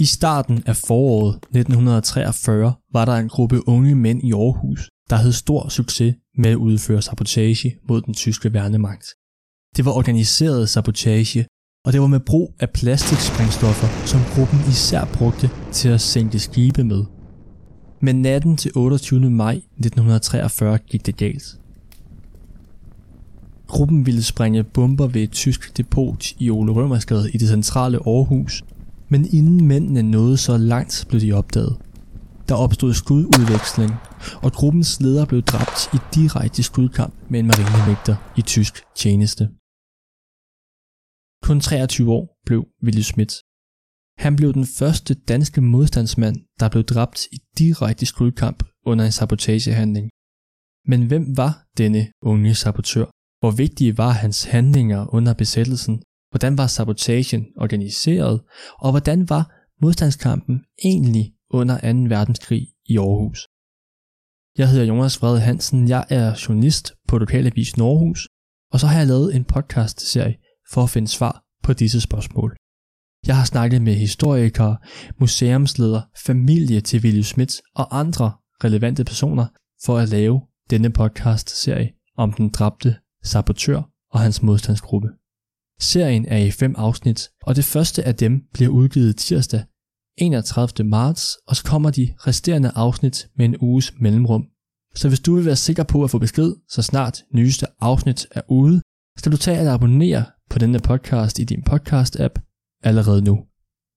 I starten af foråret 1943 var der en gruppe unge mænd i Aarhus, der havde stor succes med at udføre sabotage mod den tyske værnemagt. Det var organiseret sabotage, og det var med brug af plastiksprængstoffer, som gruppen især brugte til at sænke skibe med. Men natten til 28. maj 1943 gik det galt. Gruppen ville sprænge bomber ved et tysk depot i Ole Rømersgade i det centrale Aarhus, men inden mændene nåede så langt, blev de opdaget. Der opstod skududveksling, og gruppens leder blev dræbt i direkte skudkamp med en marinevægter i tysk tjeneste. Kun 23 år blev Willy Schmidt. Han blev den første danske modstandsmand, der blev dræbt i direkte skudkamp under en sabotagehandling. Men hvem var denne unge sabotør? Hvor vigtige var hans handlinger under besættelsen? Hvordan var sabotagen organiseret? Og hvordan var modstandskampen egentlig under 2. verdenskrig i Aarhus? Jeg hedder Jonas Frede Hansen, jeg er journalist på Lokalavis Norhus, og så har jeg lavet en podcast-serie for at finde svar på disse spørgsmål. Jeg har snakket med historikere, museumsledere, familie til Willy Schmidt og andre relevante personer for at lave denne podcast-serie om den dræbte sabotør og hans modstandsgruppe. Serien er i fem afsnit, og det første af dem bliver udgivet tirsdag 31. marts, og så kommer de resterende afsnit med en uges mellemrum. Så hvis du vil være sikker på at få besked, så snart nyeste afsnit er ude, skal du tage at abonnere på denne podcast i din podcast-app allerede nu.